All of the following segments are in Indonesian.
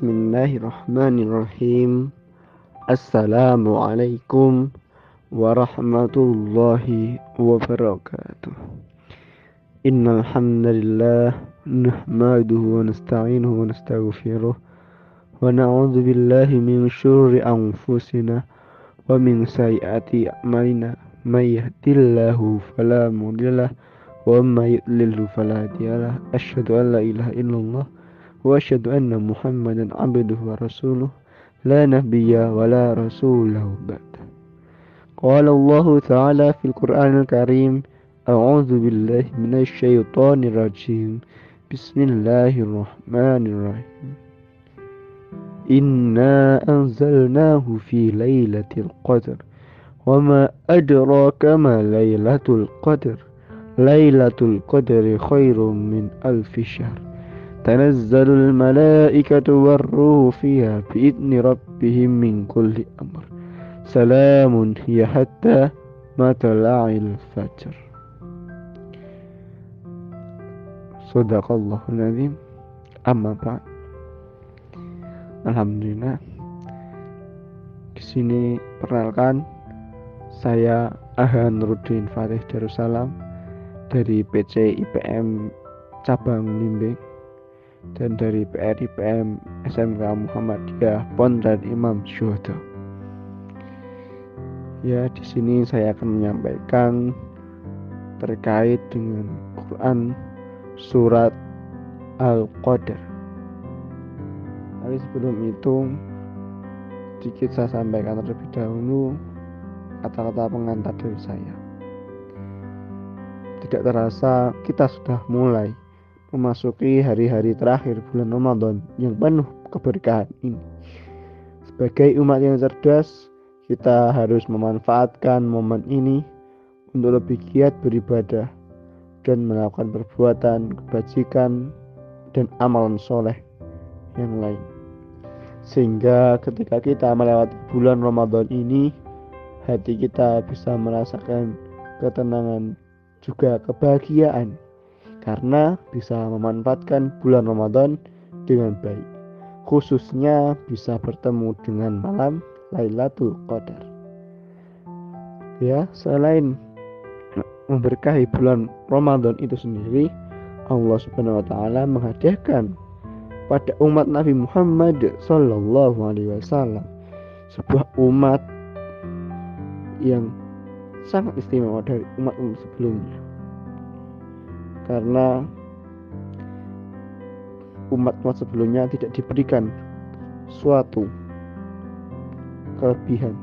بسم الله الرحمن الرحيم. السلام عليكم ورحمة الله وبركاته. إن الحمد لله نحمده ونستعينه ونستغفره ونعوذ بالله من شر أنفسنا ومن سيئات أعمالنا. من يهد الله فلا مضل له ومن يضلل فلا هادي له. أشهد أن لا إله إلا الله وأشهد أن محمدا عبده ورسوله لا نبي ولا رسول له بعد. قال الله تعالى في القرآن الكريم أعوذ بالله من الشيطان الرجيم. بسم الله الرحمن الرحيم. إنا أنزلناه في ليلة القدر. وما أدراك ما ليلة القدر؟ ليلة القدر خير من ألف شهر. تنزل الملائكة والروح فيها بإذن ربهم من كل أمر سلام هي حتى مطلع الفجر صدق الله العظيم أما بعد Alhamdulillah Kesini perkenalkan Saya Ahan Rudin Fatih Darussalam Dari PC IPM Cabang Limbing dan dari PRIPM SMK Muhammadiyah Pon dan Imam Syuhada. Ya, di sini saya akan menyampaikan terkait dengan Quran surat Al-Qadar. Tapi sebelum itu sedikit saya sampaikan terlebih dahulu kata-kata pengantar dari saya. Tidak terasa kita sudah mulai memasuki hari-hari terakhir bulan Ramadan yang penuh keberkahan ini. Sebagai umat yang cerdas, kita harus memanfaatkan momen ini untuk lebih giat beribadah dan melakukan perbuatan kebajikan dan amalan soleh yang lain. Sehingga ketika kita melewati bulan Ramadan ini, hati kita bisa merasakan ketenangan juga kebahagiaan karena bisa memanfaatkan bulan Ramadan dengan baik. Khususnya bisa bertemu dengan malam Lailatul Qadar. Ya, selain memberkahi bulan Ramadan itu sendiri, Allah Subhanahu wa taala menghadiahkan pada umat Nabi Muhammad sallallahu alaihi wasallam sebuah umat yang sangat istimewa dari umat-umat sebelumnya karena umat-umat sebelumnya tidak diberikan suatu kelebihan.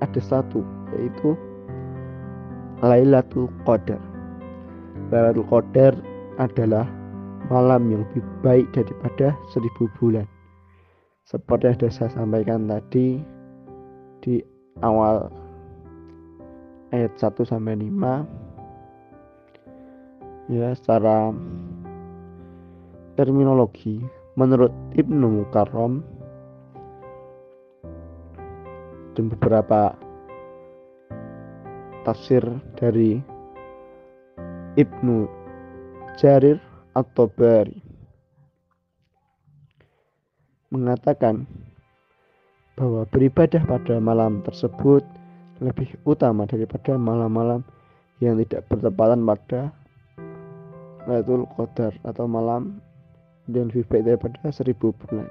Ada satu yaitu Lailatul Qadar. Lailatul Qadar adalah malam yang lebih baik daripada seribu bulan. Seperti yang sudah saya sampaikan tadi di awal ayat 1 sampai 5 ya secara terminologi menurut Ibnu Mukarram dan beberapa tafsir dari Ibnu Jarir atau Bari mengatakan bahwa beribadah pada malam tersebut lebih utama daripada malam-malam yang tidak bertepatan pada Lailatul Qadar atau malam dan lebih baik daripada seribu bulan.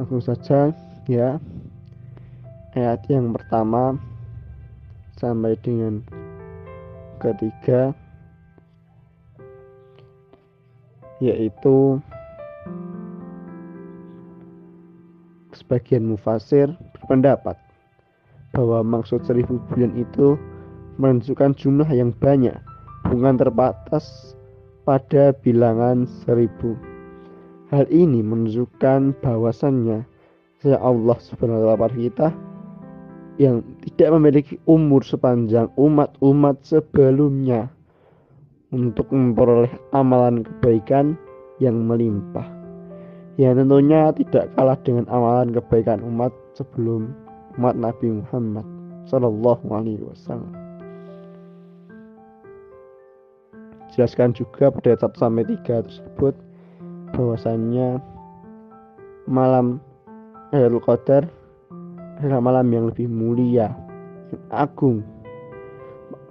Langsung saja ya ayat yang pertama sampai dengan ketiga yaitu sebagian mufasir berpendapat bahwa maksud seribu bulan itu menunjukkan jumlah yang banyak bukan terbatas pada bilangan seribu. Hal ini menunjukkan bahwasannya saya Allah subhanahu wa kita yang tidak memiliki umur sepanjang umat-umat sebelumnya untuk memperoleh amalan kebaikan yang melimpah. Yang tentunya tidak kalah dengan amalan kebaikan umat sebelum umat Nabi Muhammad Sallallahu Alaihi Wasallam. Jelaskan juga pada ayat 1 sampai 3 tersebut bahwasannya malam Lailatul Qadar adalah malam yang lebih mulia, yang agung.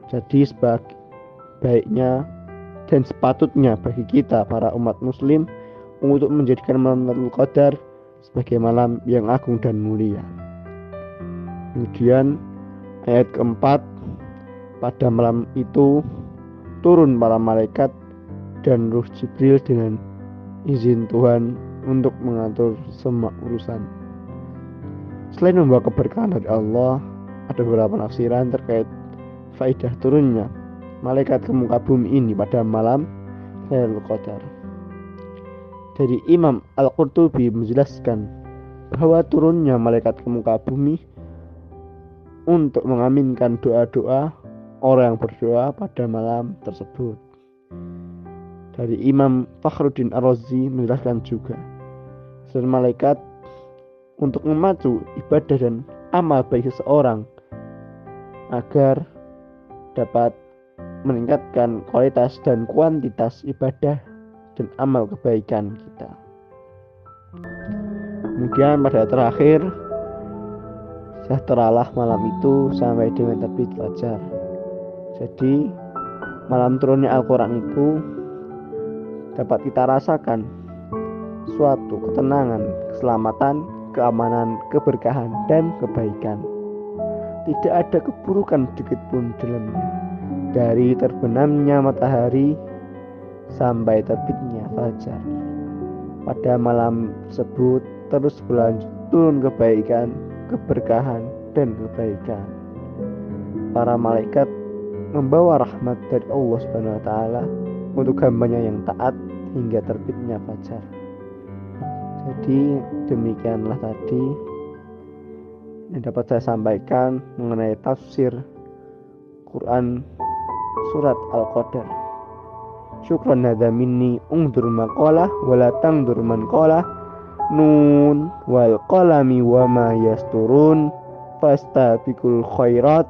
Jadi sebaiknya dan sepatutnya bagi kita para umat muslim untuk menjadikan malam Lailatul Qadar sebagai malam yang agung dan mulia. Kemudian ayat keempat pada malam itu turun para malaikat dan Ruh Jibril dengan izin Tuhan untuk mengatur semua urusan. Selain membawa keberkahan dari Allah, ada beberapa nafsiran terkait faidah turunnya malaikat ke muka bumi ini pada malam Lailatul Qadar. Dari Imam Al-Qurtubi menjelaskan bahwa turunnya malaikat ke muka bumi untuk mengaminkan doa-doa orang berdoa pada malam tersebut. Dari Imam Fakhruddin Ar-Razi menjelaskan juga, selain malaikat untuk memacu ibadah dan amal baik seseorang agar dapat meningkatkan kualitas dan kuantitas ibadah dan amal kebaikan kita. Kemudian pada terakhir, sejahteralah malam itu sampai dengan terbit fajar. Jadi, malam turunnya Al-Quran itu dapat kita rasakan suatu ketenangan, keselamatan, keamanan, keberkahan, dan kebaikan. Tidak ada keburukan sedikit pun dalamnya. Dari terbenamnya matahari sampai terbitnya fajar. Pada malam tersebut terus berlanjut turun kebaikan, keberkahan, dan kebaikan. Para malaikat membawa rahmat dari Allah Subhanahu wa taala untuk hambanya yang taat hingga terbitnya fajar. Jadi demikianlah tadi yang dapat saya sampaikan mengenai tafsir Quran surat Al-Qadar. Syukran hadza minni ungdur maqalah wala tangdur man qala nun wal qalami wa ma yasturun fastabiqul khairat